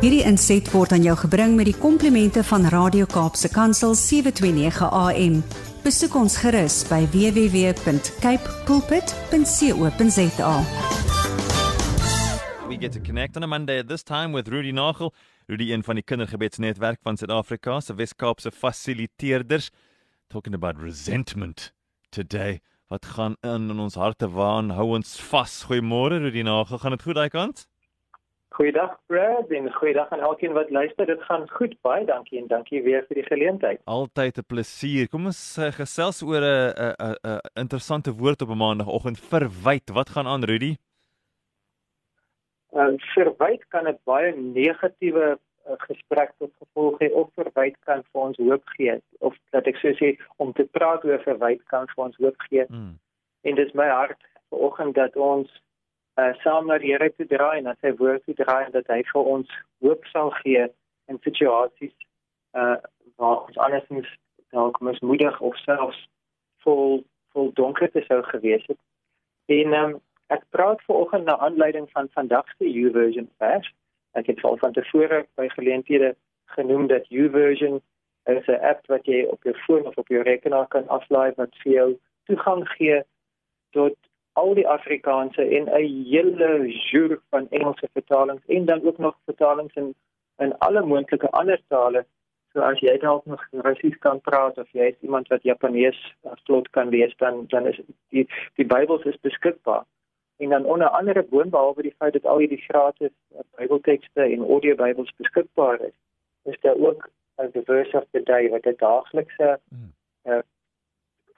Hierdie inset word aan jou gebring met die komplimente van Radio Kaapse Kansel 729 AM. Besoek ons gerus by www.cape pulpit.co.za. We get to connect on a Monday at this time with Rudy Nagel. Rudy een van die kindergebedsnetwerk van Suid-Afrika se Wes-Kaapse fasiliteerders talking about resentment today. Wat gaan in, in ons harte waan? Hou ons vas. Goeiemôre Rudy Nagel. Gaan dit goed daai kant? Goeiedag Brad en goeiedag aan elkeen wat luister. Dit gaan goed, baie dankie en dankie weer vir die geleentheid. Altyd 'n plesier. Kom ons uh, gesels oor 'n 'n 'n interessante woord op 'n maandagooggend. Verwyd. Wat gaan aan, Rudy? Uh, verwyd kan 'n baie negatiewe uh, gesprek tot gevolg hê of verwyd kan vir ons hoop gee of dat ek sou sê om te praat oor verwyd kan vir ons hoop gee. Mm. En dis my hart vanoggend dat ons uh, saam na die Here toe draai en dat sy woord toe draai en dat hy vir ons hoop sal gee in situasies uh waar ons andersins dalk mismoedig of selfs vol vol donkerte sou gewees het. En um, ek praat vanoggend na aanleiding van vandag se YouVersion vers. Ek het al van tevore by geleenthede genoem dat YouVersion is 'n app wat jy op jou foon of op jou rekenaar kan aflaai wat vir jou toegang gee tot al die Afrikaanse en 'n hele joer van Engelse vertalings en dan ook nog vertalings in in alle moontlike ander tale. So as jy dalk nog Russies kan praat of jy is iemand wat Japanees vlot kan lees, dan dan is die die Bybels is beskikbaar. En dan onder andere boonbehalwe die feit dat al hierdie gratis Bybeltekste en audio Bybels beskikbaar is, is daar ook 'n verse of the day wat 'n daaglikse uh,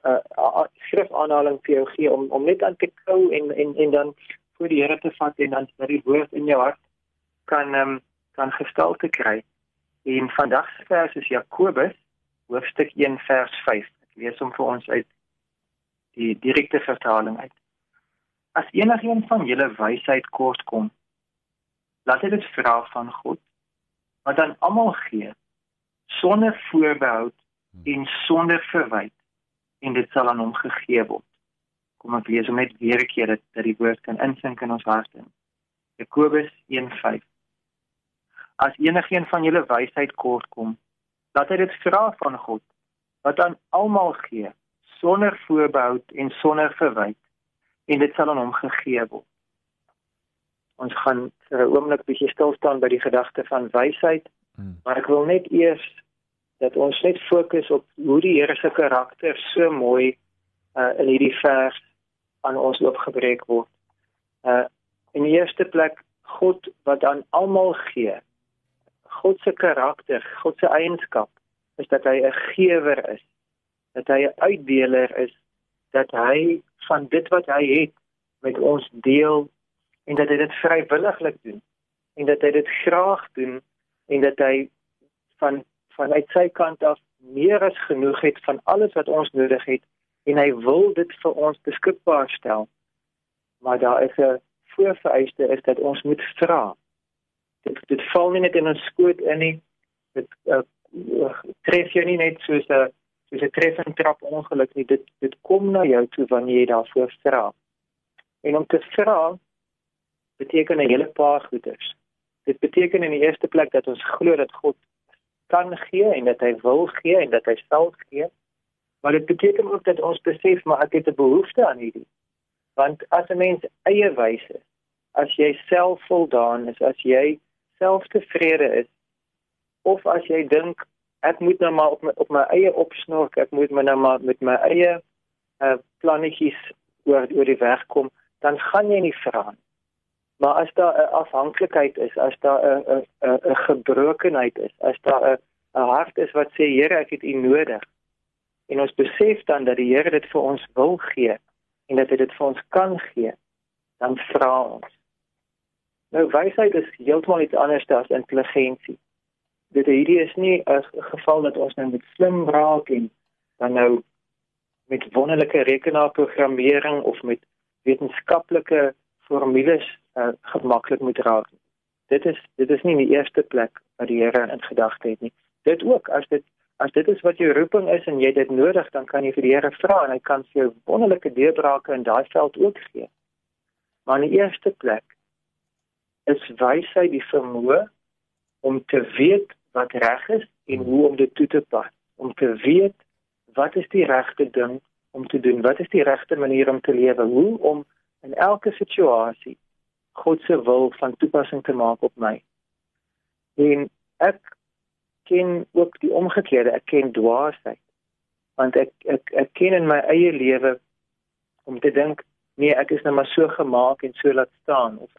uh, skrifaanhaling vir jou gee om om net aan te kou en en en dan voor die Here te vat en dan dat die woord in jou hart kan um, kan gestalte kry. En vandag se vers is Jakobus hoofstuk 1 vers 5. Ek lees hom vir ons uit die direkte vertaling uit. As enigiemand van julle wysheid kort kom, laat dit dit vra van God wat aan almal gee sonder voorbehou en sonder verwyte en dit sal aan hom gegee word. Kom ek lees hom net weer 'n keer dat dat die woord kan insink in ons harte. Jakobus 1:5. As enigiemand van julle wysheid kort kom, laat hy dit vra van God wat aan almal gee sonder voorbehou en sonder verwyte en dit sal aan hom gegee word. Ons gaan vir 'n oomblik bietjie stil staan by die gedagte van wysheid, hmm. maar ek wil net eers dat ons net fokus op hoe die Here se karakter so mooi uh, in hierdie vers aan ons oopgebreek word. Uh in die eerste plek God wat aan almal gee. God se karakter, God se eienskap is dat hy 'n gewer is, dat hy 'n uitdeler is, dat hy van dit wat hy het met ons deel en dat hy dit vrywilliglik doen en dat hy dit graag doen en dat hy van vanuit sy kant af meer as genoeg het van alles wat ons nodig het en hy wil dit vir ons beskikbaar stel. Maar daar is 'n voorvereiste is dat ons moet vra. Dit dit val nie net in ons skoot in nie. Dit uh, tref jou nie net soos 'n soos 'n treffend trap ongeluk nie. Dit dit kom na jou toe wanneer jy daarvoor vra. En om te vra beteken 'n hele paar goeders. Dit beteken in die eerste plek dat ons glo dat God kan gee en dat hy wil gee en dat hy sal gee. Maar dit beteken ook dat ons besef maar ek het 'n behoefte aan hierdie. Want as 'n mens eie wyse, as jy selfvoldaan is, as jy selftevrede is of as jy dink ek moet nou maar op my op my eie opsnork, ek moet my nou maar met my eie uh, plannetjies oor oor die weg kom, dan gaan jy nie vra nie. Maar as daar 'n afhanklikheid is, as daar 'n 'n 'n gebrokenheid is, as daar 'n 'n hart is wat sê Here, ek het U nodig. En ons besef dan dat die Here dit vir ons wil gee en dat hy dit vir ons kan gee, dan vra ons. Nou wysheid is heeltemal iets anders as intelligensie. Dit hierdie is nie 'n geval dat ons nou met slim raak en dan nou met wonderlike rekenaarprogrammering of met wetenskaplike formules uh, gemaklik moet raak. Dit is dit is nie in die eerste plek wat die Here in gedagte het nie. Dit ook as dit as dit is wat jou roeping is en jy dit nodig, dan kan jy vir die Here vra en hy kan vir jou wonderlike deurbrake in daai veld ook gee. Maar in die eerste plek is wysheid die vermoë om te weet wat reg is en hoe om dit toe te pas, om te weet wat is die regte ding om te doen, wat is die regte manier om te lewe, hoe om in elke situasie God se wil van toepassing te maak op my. En ek ken ook die omgekeerde, ek ken dwaasheid. Want ek ek ek ken in my eie lewe om te dink nee, ek is nou maar so gemaak en so laat staan of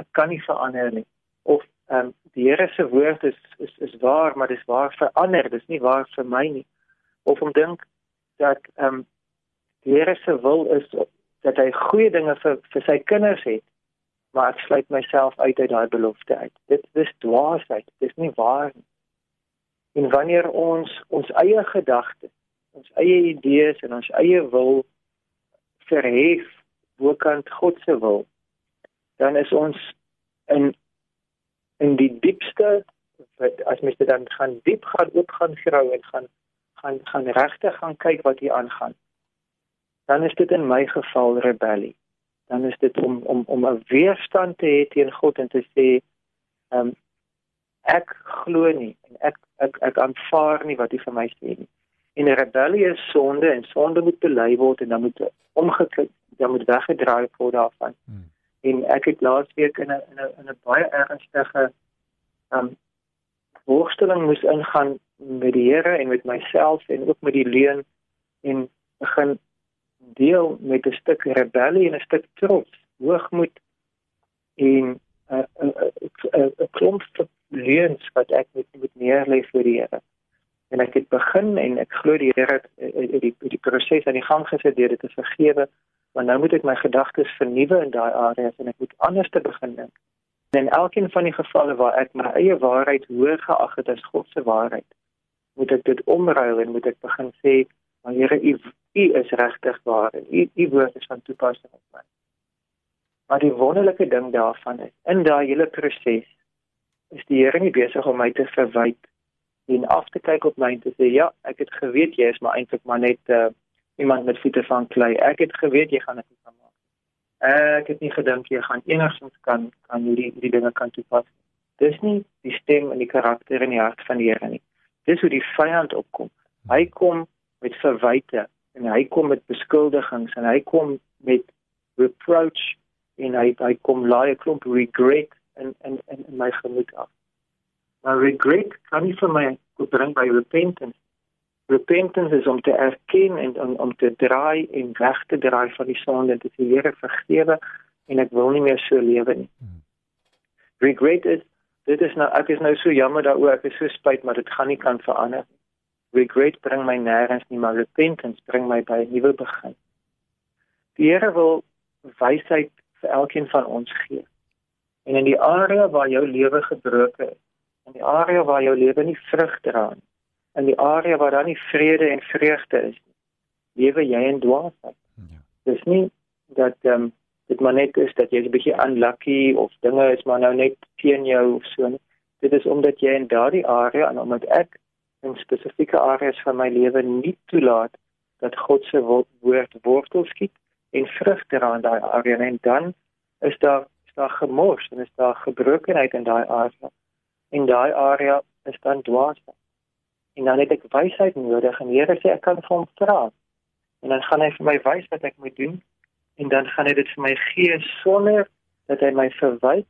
ek kan nie verander nie of ehm um, die Here se woord is is is waar, maar dis waar vir ander, dis nie waar vir my nie. Of om dink dat ehm um, die Here se wil is dat hy goeie dinge vir vir sy kinders het, maar ek sluit myself uit uit daai belofte uit. Dit dis dwaasheid, dis nie waar nie. En wanneer ons ons eie gedagtes, ons eie idees en ons eie wil verhef bokant God se wil, dan is ons in in die diepste as mens dit dan gaan diep gaan oop gaan grou en gaan gaan gaan regtig gaan kyk wat hier aangaan dan is dit in my geval rebellie dan is dit om om om 'n weerstand te hê teen God en te sê ehm um, ek glo nie en ek ek ek aanvaar nie wat hy vir my sê nie. En rebellie is sonde en sonde moet bely word en dan moet omgekeer dan moet weggedraai word daarvan. Hmm. En ek het laasweek in 'n in 'n in 'n baie ernstige um voorstelling moes ingaan met die Here en met myself en ook met die leuen en begin deel met 'n stuk rebellie en 'n stuk trots, hoogmoed en 'n 'n 'n klomp leuns wat ek met moet neerlê vir die Here. En ek het begin en ek glo die Here het die die proses aan die gang gesit deur dit te vergewe want nou moet ek my gedagtes vernuwe in daai areas en ek moet anders te begin dink. En in elkeen van die gevalle waar ek my eie waarheid hoër geag het as God se waarheid, moet ek dit omruil en moet ek begin sê, "Maar Here, U U is regtig waar en U U woord is van toepassing op my." Maar die wonderlike ding daarvan is, in daai hele proses is die Here nie besig om my te verwyd en af te kyk op my en te sê, "Ja, ek het geweet jy is maar eintlik maar net uh, iemand met voete van klei. Ek het geweet jy gaan dit kan maak. Ek het nie gedink jy gaan enigsins kan kan hierdie hierdie dinge kan toepas. Dis nie die stem en die karakter in die hart van die Here nie. Dis hoe die vyand opkom. Hy kom met verwyte en hy kom met beskuldigings en hy kom met reproach en hy hy kom laai 'n klomp regret in in in my gemoed af. Maar regret kan nie vir my bring by repentance repentance is om te erken en om, om te draai en weg te draai van die sonde en te sê Here vergewe en ek wil nie meer so lewe nie. Hmm. Regret is dit is nou ek is nou so jammer daaroor ek is so spyt maar dit gaan nie kan verander. Regret bring my nêrens nie maar repentance bring my by 'n nuwe begin. Die Here wil wysheid vir elkeen van ons gee. En in die area waar jou lewe gebroken is, in die area waar jou lewe nie vrug dra nie, in die area waar daar nie vrede en vreugde is nie. Lewe jy in dwaasheid. Ja. Dis nie dat ehm um, dit maar net is dat jy 'n bietjie unlucky of dinge is maar nou net teen jou of so nie. Dit is omdat jy in daardie area en omdat ek in spesifieke areas van my lewe nie toelaat dat God se woord wortel skiet en vrug dra in daai area en dan is daar is daar gemors en is daar gebrokenheid in daai area. In daai area is dan dwaasheid en dan het ek wysheid nodig en Here sê ek kan vir hom vra. En dan gaan hy vir my wys wat ek moet doen en dan gaan hy dit vir my gee sonder dat hy my verwyd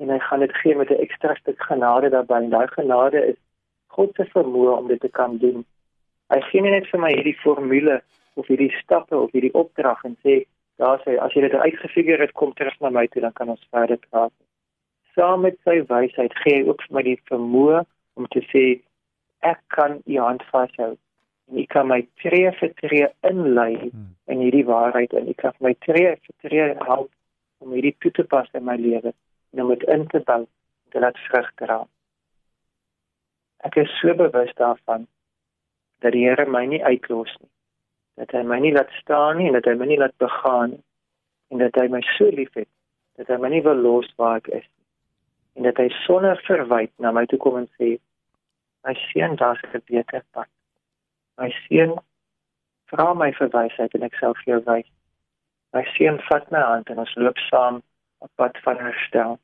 en hy gaan dit gee met 'n ekstra stuk genade daarbey. En daai genade is God se vermoë om dit te kan doen. Hy gee nie net vir my hierdie formule of hierdie stappe of hierdie opdrag en sê daar sê as jy dit uitgefigure het kom terug na my toe dan kan ons verder praat. Saam met sy wysheid gee hy ook vir my die vermoë om te sê ek kan u hand vashou en u kan my tree vir tree inlei hmm. in hierdie waarheid en u kan my tree vir tree help om hierdie toe te pas in my lewe en om dit in te bou en te laat vrug dra. Ek is so bewus daarvan dat die Here my nie uitlos nie. Dat hy my nie laat staan nie en dat hy my nie laat begaan nie. En dat hy my so liefhet dat hy my nie wil los waar ek is nie. En dat hy sonder verwyd na my toe kom en sê My seun, daar's 'n beter pad. My seun, vra my vir wysheid en ek sal vir jou wys. My seun, vat my hand en ons loop saam op pad van herstel.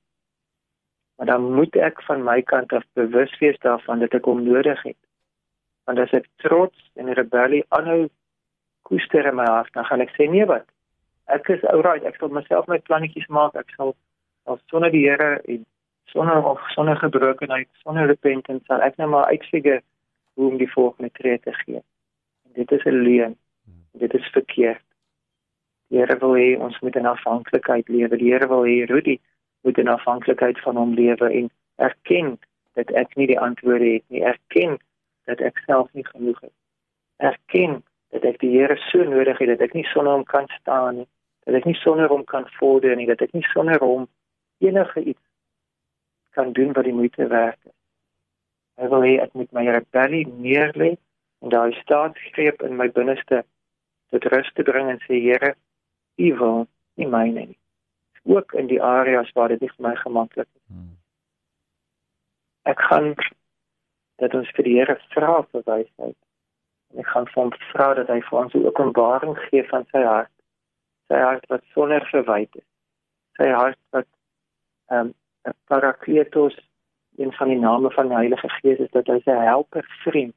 Maar dan moet ek van my kant af bewus wees daarvan dat ek hom nodig het. Want as ek trots en rebellie aanhou koester in my hart, dan gaan ek sê nee wat. Ek is oukei, ek sal myself my plannetjies maak. Ek sal al sonder die Here en sonder of sonder gebrokenheid, sonder repentance sal ek nou maar uitfigure hoe om die volgende tree te gee. En dit is 'n leuen. Dit is verkeerd. Die Here wil hê ons moet in afhanklikheid lewe. Die Here wil hê Rudy moet in afhanklikheid van hom lewe en erken dat ek nie die antwoorde het nie. Erken dat ek self nie genoeg is. Erken dat ek die Here so nodig het dat ek nie sonder hom kan staan nie. Dat ek nie sonder hom kan vorder nie. Dat ek nie sonder hom enige iets kan doen wat die moeite werd is. Hy wil hê ek moet my rebellie neerlê en daai staatsgreep in my binneste tot rus te bring en sê Here, U wil nie myne nie. Ook in die areas waar dit nie vir my gemaklik is. Hmm. Ek gaan dat ons vir die Here vra vir wysheid. En ek gaan van vra dat hy vir ons 'n openbaring gee van sy hart. Sy hart wat sonder verwyte is. Sy hart wat ehm um, parakletos een van die name van die Heilige Gees is dat hy sy helper vriend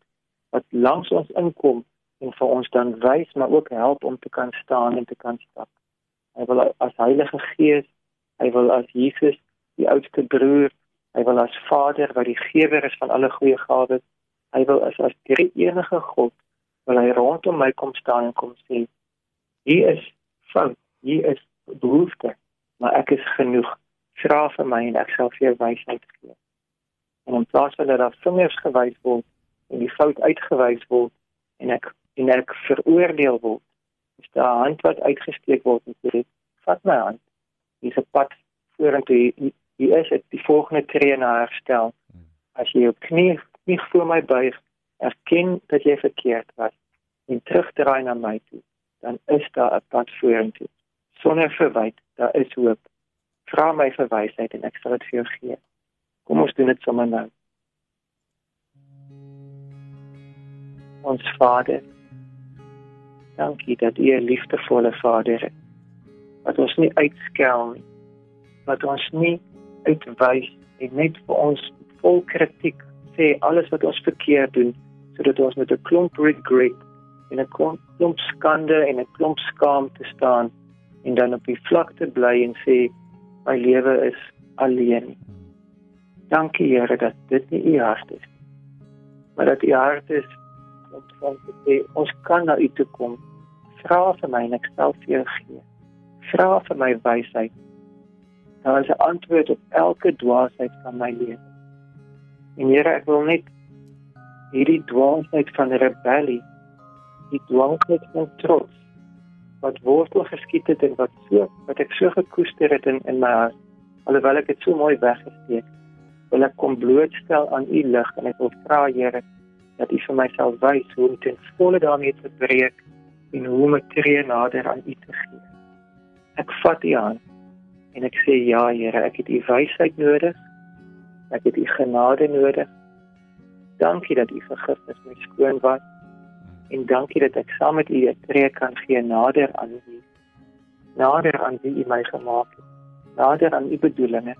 wat langs ons inkom en vir ons dan wys maar ook help om te kan staan en te kan stap. Hy wil as Heilige Gees, hy wil as Jesus, die oudste broer, hy wil as Vader wat die gewer is van alle goeie gawes, hy wil as as die enige God wil hy rondom my kom staan en kom sê: "Hier is fout, hier is behoefte, maar ek is genoeg. Vra vir my en ek sal vir jou wysheid gee." en in plaas van dat daar vingers gewys word en die fout uitgewys word en ek en ek veroordeel word 'n hand wat uitgesteek word en sê vat my hand. Dis 'n pad vorentoe. Hier is dit. Die volgende tree na herstel. As jy jou knie nie voor my buig erken dat jy verkeerd was en terugdraai na my toe dan is daar 'n pad vorentoe. Sonder verwyte daar is hoop. Vra my vir wysheid en ek sal dit vir jou gee. Kom ons doen dit sommer nou. Ons Vader, dankie dat U 'n liefdevolle Vader is. Wat ons nie uitskel nie. Wat ons nie uitwys en net vir ons vol kritiek sê alles wat ons verkeerd doen sodat ons met 'n klomp regret en 'n klomp skande en 'n klomp skaamte staan en dan op die vlakte bly en sê my lewe is alleen. Nie. Dankie Here dat dit nie u hart is maar dat u hart is om van te sê ons kan na u toe kom. Vra vir my en ek sal vir jou gee. Vra vir my wysheid. Daar is 'n antwoord op elke dwaasheid van my lewe. En Here, ek wil net hierdie dwaasheid van rebellie, die dwaasheid van trots wat wortel geskiet het en wat so wat ek so gekoester het in in my hart, alhoewel ek dit so mooi weggesteek het wil ek kom blootstel aan u lig en ek wil vra Here dat u vir my sal wys hoe om ten volle daarmee te breek en hoe om tree nader aan u te gee. Ek vat u aan en ek sê ja Here, ek het u wysheid nodig. Ek het u genade nodig. Dankie dat u vergifnis my skoon was en dankie dat ek saam met u 'n tree kan gee nader aan u. Nader aan wie u my gemaak het. Nader aan u bedoelinge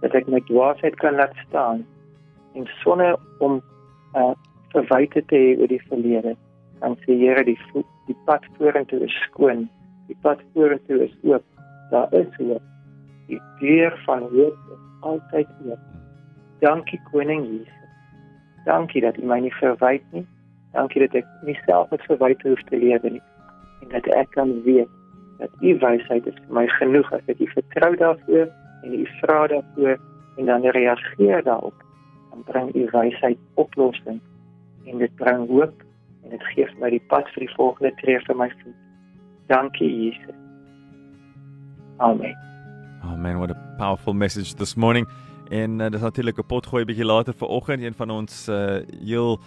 dat ek my dwaasheid kan laat staan en sonder om uh, verwyte te hê oor die verlede kan sê Here die die pad vorentoe is skoon die pad vorentoe is oop daar is hoop. Die deur van hoop is altyd oop. Dankie koning Jesus. Dankie dat u my nie verwyd nie. Dankie dat ek nie self met verwyte hoef te lewe nie. En dat ek kan weet dat u wysheid is vir my genoeg as ek u vertrou daarvoor en u vra daarvoor en dan reageer daarop. Dan bring u wysheid oplossing en dit bring hoop en dit gee my die pad vir die volgende tree vir my voet. Dankie Jesus. Amen. Amen. What a powerful message this morning. En uh, dis natuurlik 'n potgooi bietjie later vanoggend een van ons uh, heel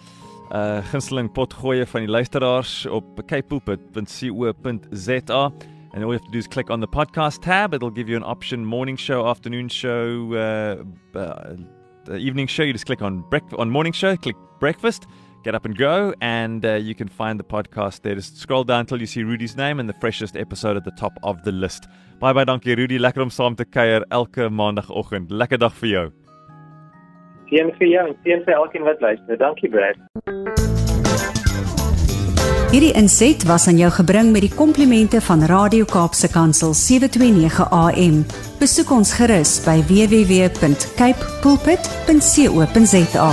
uh gunsteling potgoeie van die luisteraars op capepulpit.co.za And all you have to do is click on the podcast tab. It'll give you an option morning show, afternoon show, uh, uh, evening show. You just click on break- on morning show, click breakfast, Get Up and Go, and uh, you can find the podcast there. Just scroll down till you see Rudy's name and the freshest episode at the top of the list. Baie baie dankie Rudy, lekker om saam te kuier elke maandagooggend. Lekker dag vir jou. Seën vir jou en seën vir elkeen wat luister. Dankie Brad. Hierdie inset was aan jou gebring met die komplimente van Radio Kaapse Kansel 729 AM. Besoek ons gerus by www.cape pulpit.co.za.